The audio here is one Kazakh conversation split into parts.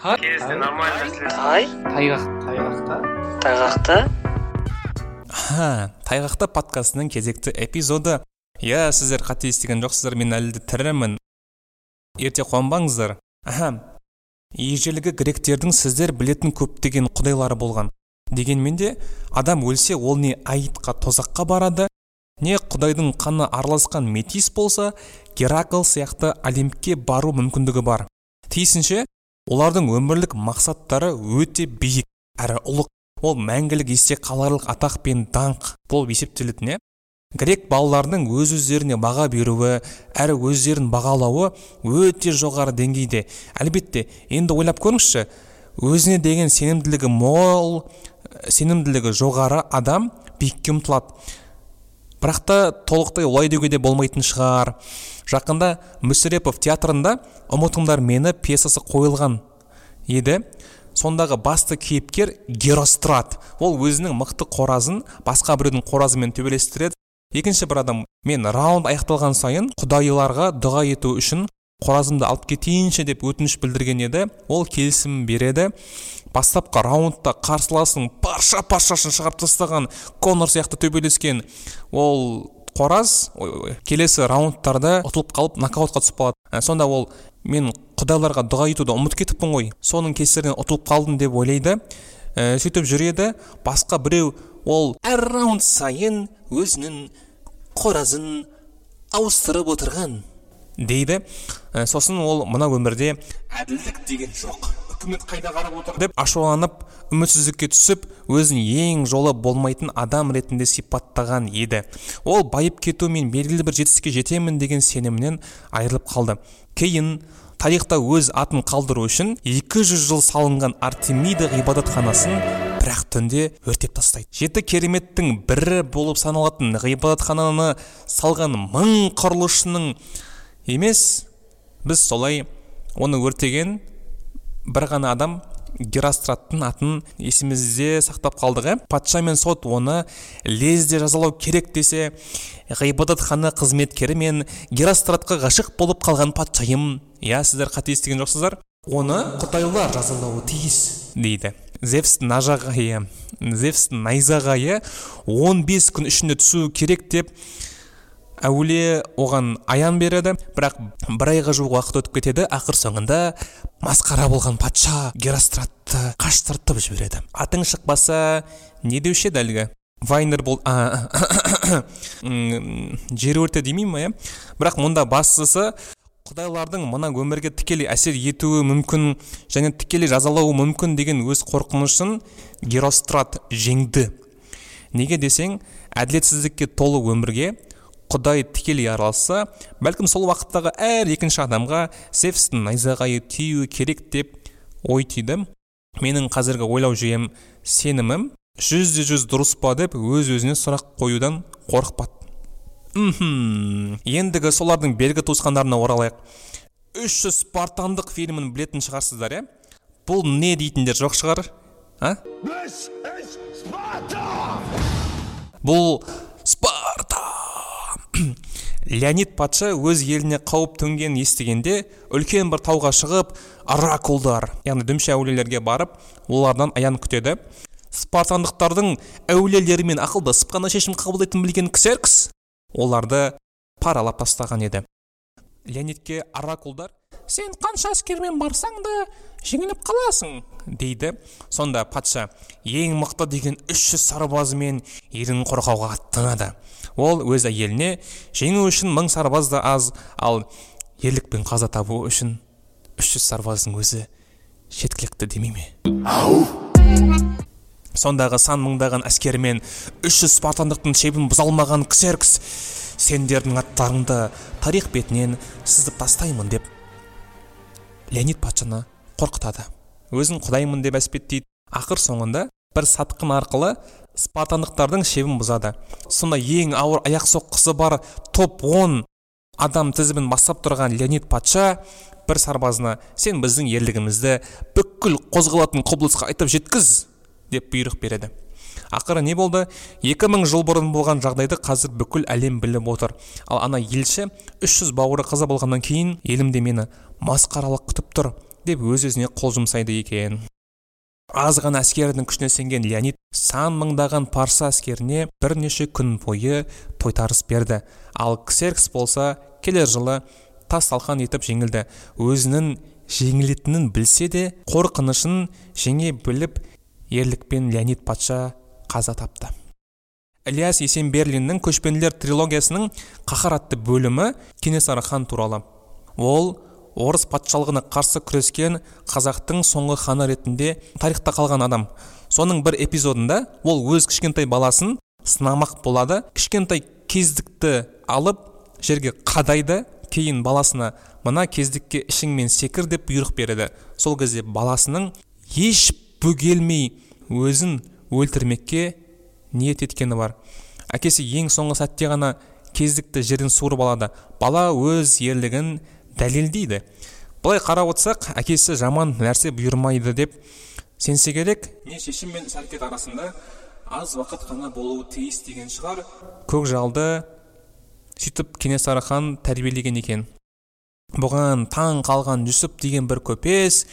Если нормально тай тайғақ тайғақта тайғақта ха тайғақты подкастының кезекті эпизоды. Иә сіздер қате естіген жоқсыздар мен әлі де тірімін. Ерте қуанбаңыздар. Аха ежелгі гректердің сіздер білетін көптеген құдайлары болған. Дегенмен де адам өлсе ол не аитқа тозаққа барады не құдайдың қаны араласқан метис болса геракл сияқты олимпке бару мүмкіндігі бар. Тиісінше олардың өмірлік мақсаттары өте биік әрі ұлық. Ол мәңгілік есте қаларлық атақ пен даңқ болып есептелетін иә грек балаларының өз өздеріне баға беруі әрі өздерін бағалауы өте жоғары деңгейде. Әлбетте енді ойлап көріңізші өзіне деген сенімділігі мол сенімділігі жоғары адам биікке ұмтылады. Бірақ та толықтай олай деуге де болмайтын шығар. Жақында мүсірепов театрында ұмытыңдар мені пьесасы қойылған еді. Сондағы басты кейіпкер герострат. Ол өзінің мықты қоразын басқа біреудің қоразымен төбелестіреді. Екінші бір адам мен раунд аяқталған сайын құдайларға дұға ету үшін қоразымды алып кетейінші деп өтініш білдірген еді ол келісім береді бастапқы раундта қарсыласының парша паршасын шығарып тастаған конор сияқты төбелескен ол қораз ой, ой, келесі раундтарда ұтылып қалып нокаутқа түсіп қалады. Ә, сонда ол мен құдайларға дұға етуді ұмытып кетіппін ғой соның кесірінен ұтылып қалдым деп ойлайды. Ә, сөйтіп жүреді басқа біреу ол әр раунд сайын өзінің қоразын ауыстырып отырған. Дейді. Ә, сосын ол мына өмірде әділдік деген жоқ үкімет қайда қарап отыр деп ашуланып үмітсіздікке түсіп өзін ең жолы болмайтын адам ретінде сипаттаған еді. Ол байып кету мен белгілі бір жетістікке жетемін деген сенімінен айырылып қалды. Кейін тарихта өз атын қалдыру үшін 200 жыл салынған артемида ғибадатханасын бірақ түнде өртеп тастайды. Жеті кереметтің бірі болып саналатын ғибадатхананы салған мың құрылысшының емес. Біз солай оны өртеген бір ғана адам геростраттың атын есімізде сақтап қалдық иә патша мен сот оны лезде жазалау керек десе ғибадатхана қызметкері мен геростратқа ғашық болып қалған патшайым. Иә сіздер қате естіген жоқсыздар? Оны құдайлар жазалауы тиіс дейді. Зевс нажағайы зевс найзағайы 15 күн ішінде түсу керек деп әулие оған аян береді бірақ бір айға жуық уақыт өтіп кетеді ақыр соңында масқара болған патша геростратты қаштыртып жібереді. Атың шықпаса не деуші еді әлгі? Вайнер бол жер өрте демей ма иә? Бірақ мұнда бастысы құдайлардың мына өмірге тікелей әсер етуі мүмкін және тікелей жазалауы мүмкін деген өз қорқынышын герострат жеңді. Неге десең әділетсіздікке толы өмірге құдай тікелей араласса бәлкім сол уақыттағы әр екінші адамға зевстің найзағайы тиюі керек деп ой түйді. Менің қазіргі ойлау жүйем сенімім жүзде жүз дұрыс па деп өз өзіне сұрақ қоюдан қорықпады. Мхм ендігі солардың белгі туысқандарына оралайық. Үш жүз спартандық фильмін білетін шығарсыздар иә? Бұл не дейтіндер жоқ шығар а? Бұл спарта! леонид патша өз еліне қауіп төнгенін естігенде үлкен бір тауға шығып оракулдар яғни дүмше әулиелерге барып олардан аян күтеді. Спартандықтардың әулиелерімен ақылдасып қана шешім қабылдайтынын білген ксеркс оларды паралап тастаған еді. Леонидке оракулдар сен қанша әскермен барсаң да жеңіліп қаласың дейді. Сонда патша ең мықты деген 300 сарбазымен елін қорғауға аттанады. Ол өз әйеліне жеңу үшін мың сарбаз да аз ал ерлікпен қаза табу үшін 300 сарбаздың өзі жеткілікті демей ме? Сондағы сан мыңдаған әскермен 300 спартандықтың шебін бұза алмаған ксеркс сендердің аттарыңды тарих бетінен сызып тастаймын деп леонид патшаны қорқытады. Өзін құдаймын деп әспеттейді. Ақыр соңында бір сатқын арқылы спартандықтардың шебін бұзады. Сонда ең ауыр аяқ соққысы бар топ 10 адам тізімін бастап тұрған леонид патша бір сарбазына сен біздің ерлігімізді бүкіл қозғалатын құбылысқа айтып жеткіз деп бұйрық береді. Ақыры не болды? 2000 жыл бұрын болған жағдайды қазір бүкіл әлем біліп отыр. Ал ана елші 300 бауыры қаза болғаннан кейін елімде мені масқаралық күтіп тұр деп өз өзіне қол жұмсайды екен. Аз ғана әскердің күшіне сенген леонид сан мыңдаған парсы әскеріне бірнеше күн бойы тойтарыс берді. Ал ксеркс болса келер жылы тас талқан етіп жеңілді. Өзінің жеңілетінін білсе де қорқынышын жеңе біліп ерлікпен леонид патша қаза тапты. Ілияс есенберлиннің көшпенділер трилогиясының қаһар атты бөлімі кенесары хан туралы. Ол орыс патшалығына қарсы күрескен қазақтың соңғы ханы ретінде тарихта қалған адам. Соның бір эпизодында ол өз кішкентай баласын сынамақ болады. Кішкентай кездікті алып жерге қадайды кейін баласына мына кездікке ішіңмен секір деп бұйрық береді. Сол кезде баласының еш бөгелмей өзін өлтірмекке ниет еткені бар. Әкесі ең соңғы сәтте ғана кездікті жерден суырып алады. Бала өз ерлігін дәлелдейді. Былай қарап отырсақ әкесі жаман нәрсе бұйырмайды деп сенсе керек. Не шешім мен іс әрекет арасында аз уақыт қана болуы тиіс деген шығар. Көкжалды сөйтіп кенесары хан тәрбиелеген екен. Бұған таң қалған жүсіп деген бір көпес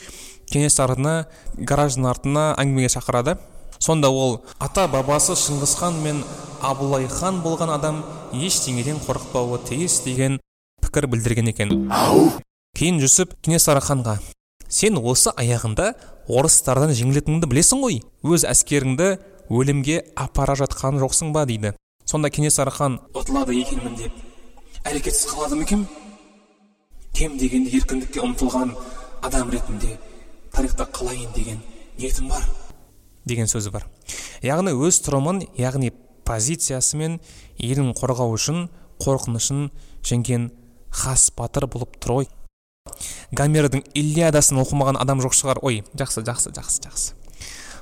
кенесарыны гараждың артына әңгімеге шақырады. Сонда ол ата бабасы шыңғысхан мен абылай хан болған адам ештеңеден қорықпауы тиіс деген пікір білдірген екен. Кейін жүсіп кенесары ханға сен осы аяғында орыстардан жеңілетініңді білесің ғой өз әскеріңді өлімге апара жатқан жоқсың ба? дейді. Сонда кенесары хан ұтылады екенмін деп әрекетсіз қалады ма екенмін кем дегенде еркіндікке ұмтылған адам ретінде тарихта қалайын деген ниетім бар деген сөзі бар. Яғни өз тұрымын яғни позициясы мен елін қорғау үшін қорқынышын жеңген хас батыр болып тұр ғой. Гомердің иллиадасын оқымаған адам жоқ шығар. Ой жақсы жақсы жақсы жақсы.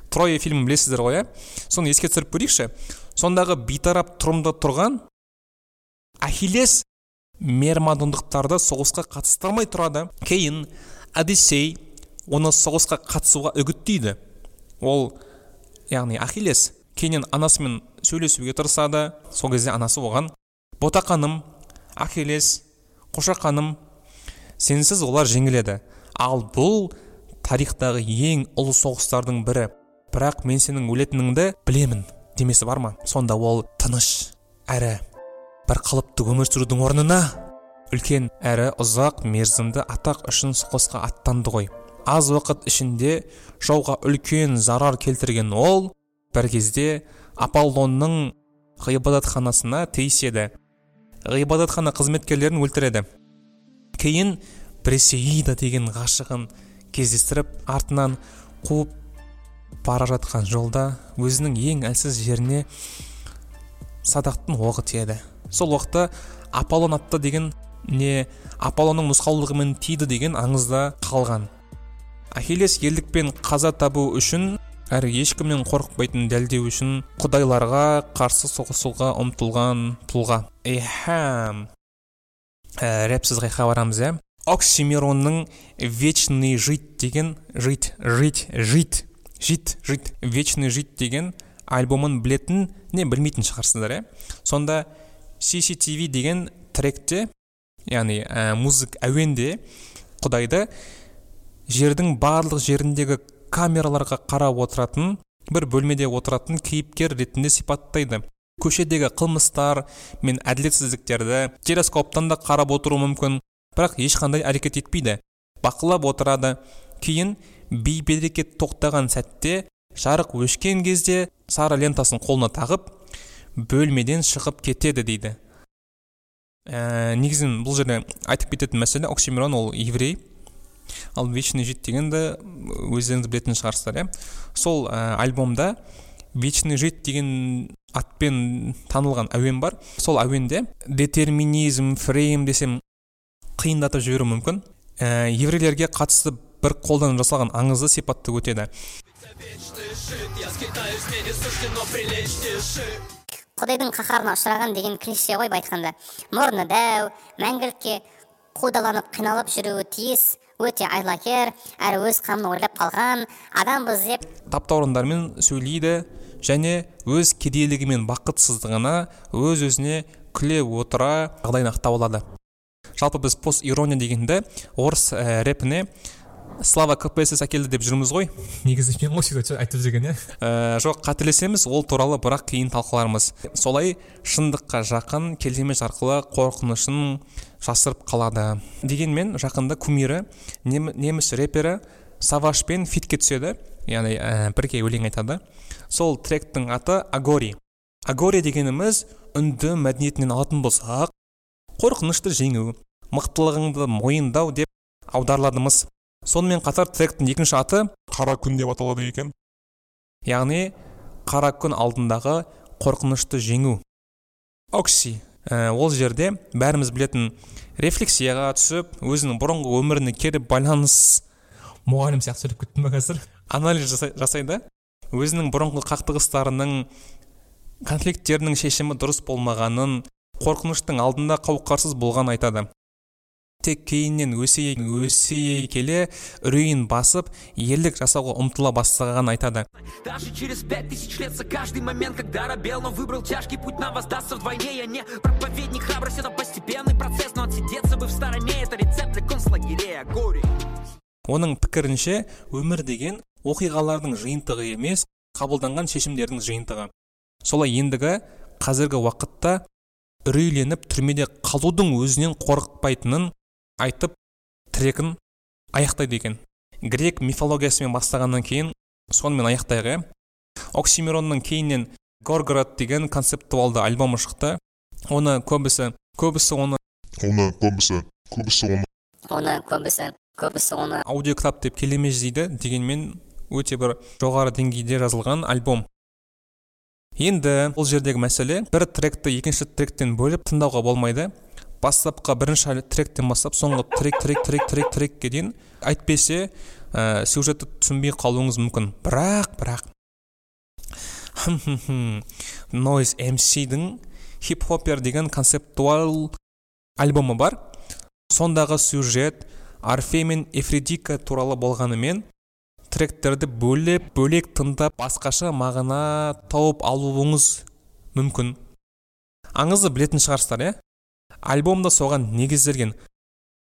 Троя фильмін білесіздер ғой иә соны еске түсіріп көрейікші. Сондағы бейтарап тұрымда тұрған ахиллес мермадондықтарды соғысқа қатыстырмай тұрады. Кейін одиссей оны соғысқа қатысуға үгіттейді. Ол яғни ахиллес кейіннен анасымен сөйлесуге тырысады. Сол кезде анасы оған ботақаным ахиллес қошақаным сенсіз олар жеңіледі. Ал бұл тарихтағы ең ұлы соғыстардың бірі. Бірақ мен сенің өлетініңді білемін демесі бар ма? Сонда ол тыныш әрі бір қалыпты өмір сүрудің орнына. Үлкен әрі ұзақ мерзімді атақ үшін соғысқа аттанды ғой. Аз уақыт ішінде жауға үлкен зарар келтірген ол бір кезде аполлонның ғибадатханасына тиіседі. Ғибадатхана қызметкерлерін өлтіреді. Кейін бресеида деген ғашығын кездестіріп артынан қуып бара жатқан жолда өзінің ең әлсіз жеріне садақтың оғы тиеді. Сол уақытта аполлон атты деген не аполлонның нұсқаулығымен тиді деген аңызда қалған. Ахиллес ерлікпен қаза табу үшін әрі ешкімнен қорықпайтынын дәлдеу үшін құдайларға қарсы соғысуға ұмтылған тұлға ихам ә, рэпсіз қайқа барамыз иә оксимиронның вечный жить деген жить жить жить жить жить вечный жить деген альбомын білетін не білмейтін шығарсыздар иә сонда CCTV деген тректе яғни ә, музык әуенде құдайды жердің барлық жеріндегі камераларға қарап отыратын бір бөлмеде отыратын кейіпкер ретінде сипаттайды. Көшедегі қылмыстар мен әділетсіздіктерді телескоптан да қарап отыру мүмкін. Бірақ ешқандай әрекет етпейді. Бақылап отырады. Кейін бейберекет тоқтаған сәтте жарық өшкен кезде сары лентасын қолына тағып бөлмеден шығып кетеді дейді. Ә, негізінен бұл жерде айтып кететін мәселе оксимирон ол еврей. Ал вечный жить дегенді өздеріңіз білетін шығарсыздар иә. Сол ә, альбомда вечный жить деген атпен танылған әуен бар. Сол әуенде детерминизм фрейм десем қиындатып жіберуі мүмкін. Ә, еврейлерге қатысты бір қолдан жасалған аңызды сипатты өтеді. Құдайдың қаһарына ұшыраған деген клише ғой былай айтқанда мұрны дәу мәңгілікке қудаланып қиналып жүруі тиіс өте айлакер әрі өз қамын ойлап қалған адамбыз деп таптаурындармен сөйлейді және өз кедейлігі мен бақытсыздығына өз өзіне күле отыра жағдайын ақтап алады. Жалпы біз пост ирония дегенді орыс ә, рэпіне слава кпсс әкелді деп жүрміз ғой. Негізі мен ғой всегда айтып жүрген иә. Ә, жоқ қателесеміз ол туралы бірақ кейін талқылармыз. Солай шындыққа жақын келемеж арқылы қорқынышын жасырып қалады. Дегенмен жақында кумирі нем, неміс рэпері савашпен фитке түседі. Яғни ә, бірге өлең айтады. Сол тректің аты агори. Агори дегеніміз үнді мәдениетінен алатын болсақ қорқынышты жеңу мықтылығыңды мойындау деп аударыладымыз сонымен қатар тректің екінші аты қара күн деп аталады екен. Яғни қара күн алдындағы қорқынышты жеңу. Окси. Ә, ол жерде бәріміз білетін рефлексияға түсіп өзінің бұрынғы өміріне кері байланыс мұғалім сияқты сөйлеп кеттім ба қазір? Анализ жасайды. Өзінің бұрынғы қақтығыстарының конфликттерінің шешімі дұрыс болмағанын қорқыныштың алдында қауқарсыз болған айтады тек кейіннен өсе өсе келе үрейін басып ерлік жасауға ұмтыла бастағанын айтады Даже через пять тысяч лет за каждый момент, когда робел, но выбрал тяжкий путь, нам воздастся вдвойне. Я не проповедник, храбрость это постепенный процесс, но отсидеться бы в стороне, это рецепт для концлагерей, горе. оның пікірінше өмір деген оқиғалардың жиынтығы емес қабылданған шешімдердің жиынтығы. Солай ендігі қазіргі уақытта үрейленіп түрмеде қалудың өзінен қорықпайтынын айтып трекін аяқтайды екен. Грек мифологиясымен бастағаннан кейін сонымен аяқтайық иә оксимиронның кейіннен горгород деген концептуалды альбомы шықты. Оны көбісі көбісі оны оны көбісі көбісі оны оны көбісі көбісі оны аудиокітап деп келемеждейді дегенмен өте бір жоғары деңгейде жазылған альбом. Енді бұл жердегі мәселе бір тректі екінші тректен бөліп тыңдауға болмайды. Бастапқы бірінші тректен бастап соңғы трек трек трек трек трекке дейін әйтпесе ә, сюжетті түсінбей қалуыңыз мүмкін. Бірақ бірақ нойз мсдің хип хоппер деген концептуал альбомы бар. Сондағы сюжет орфей мен эфридика туралы болғанымен тректерді бөлеп бөлек тыңдап басқаша мағына тауып алуыңыз мүмкін. Аңызды білетін шығарсыздар иә? Альбомда соған негізделген.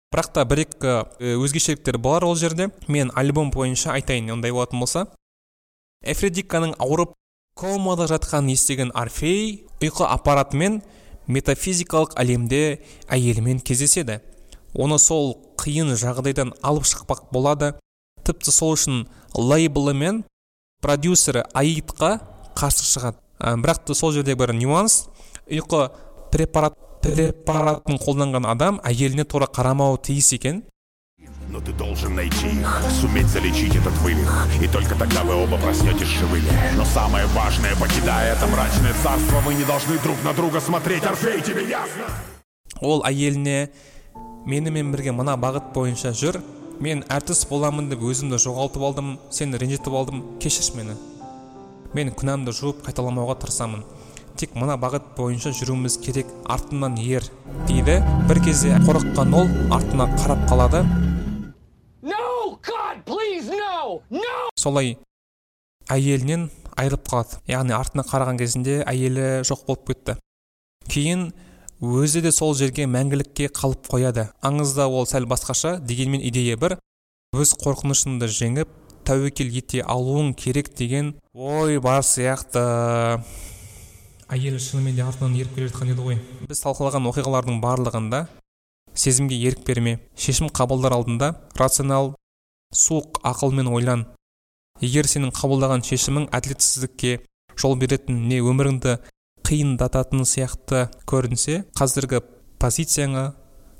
Бірақ та бір екі э, өзгешеліктер бар ол жерде. Мен альбом бойынша айтайын ондай болатын болса. Эфредиканың ауырып комада жатқанын естіген орфей ұйқы аппаратымен метафизикалық әлемде әйелімен кездеседі. Оны сол қиын жағдайдан алып шықпақ болады. Тіпті сол үшін лейблі мен продюсері аидқа қарсы шығады. Ә, бірақ та сол жерде бір нюанс. Ұйқы препарат препаратын қолданған адам әйеліне тура қарамауы тиіс екен. Но ты должен найти их, суметь залечить этот вывих И только тогда вы оба проснетесь живыми. Но самое важное, покидая это мрачное царство Вы не должны друг на друга смотреть, Орфей, тебе ясно? ол әйеліне менімен бірге мына бағыт бойынша жүр. Мен әртіс боламын деп өзімді жоғалтып алдым сені ренжітіп алдым кешір мені мен күнәмді жуып қайталамауға тырысамын тек мына бағыт бойынша жүруіміз керек артымнан ер дейді бір кезде қорыққан ол артына қарап қалады No! God, please, no! No! солай әйелінен айырылып қалады яғни артына қараған кезінде әйелі жоқ болып кетті кейін өзі де сол жерге мәңгілікке қалып қояды. Аңызда ол сәл басқаша дегенмен идея бір өз қорқынышыңды жеңіп тәуекел ете алуың керек деген ой бар сияқты. Әйелі шынымен де артынан еріп келе жатқан еді ғой. Біз талқылаған оқиғалардың барлығында сезімге ерік берме шешім қабылдар алдында рационал суық ақылмен ойлан. Егер сенің қабылдаған шешімің әділетсіздікке жол беретін не өміріңді қиындататын сияқты көрінсе қазіргі позицияңа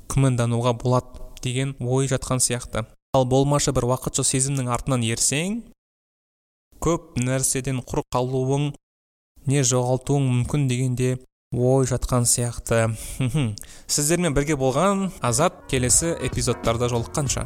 күмәндануға болады деген ой жатқан сияқты. Ал болмашы бір уақытша сезімнің артынан ерсең көп нәрседен құр қалуың не жоғалтуың мүмкін дегенде ой жатқан сияқты. Сіздермен бірге болған азат келесі эпизодтарда жолыққанша.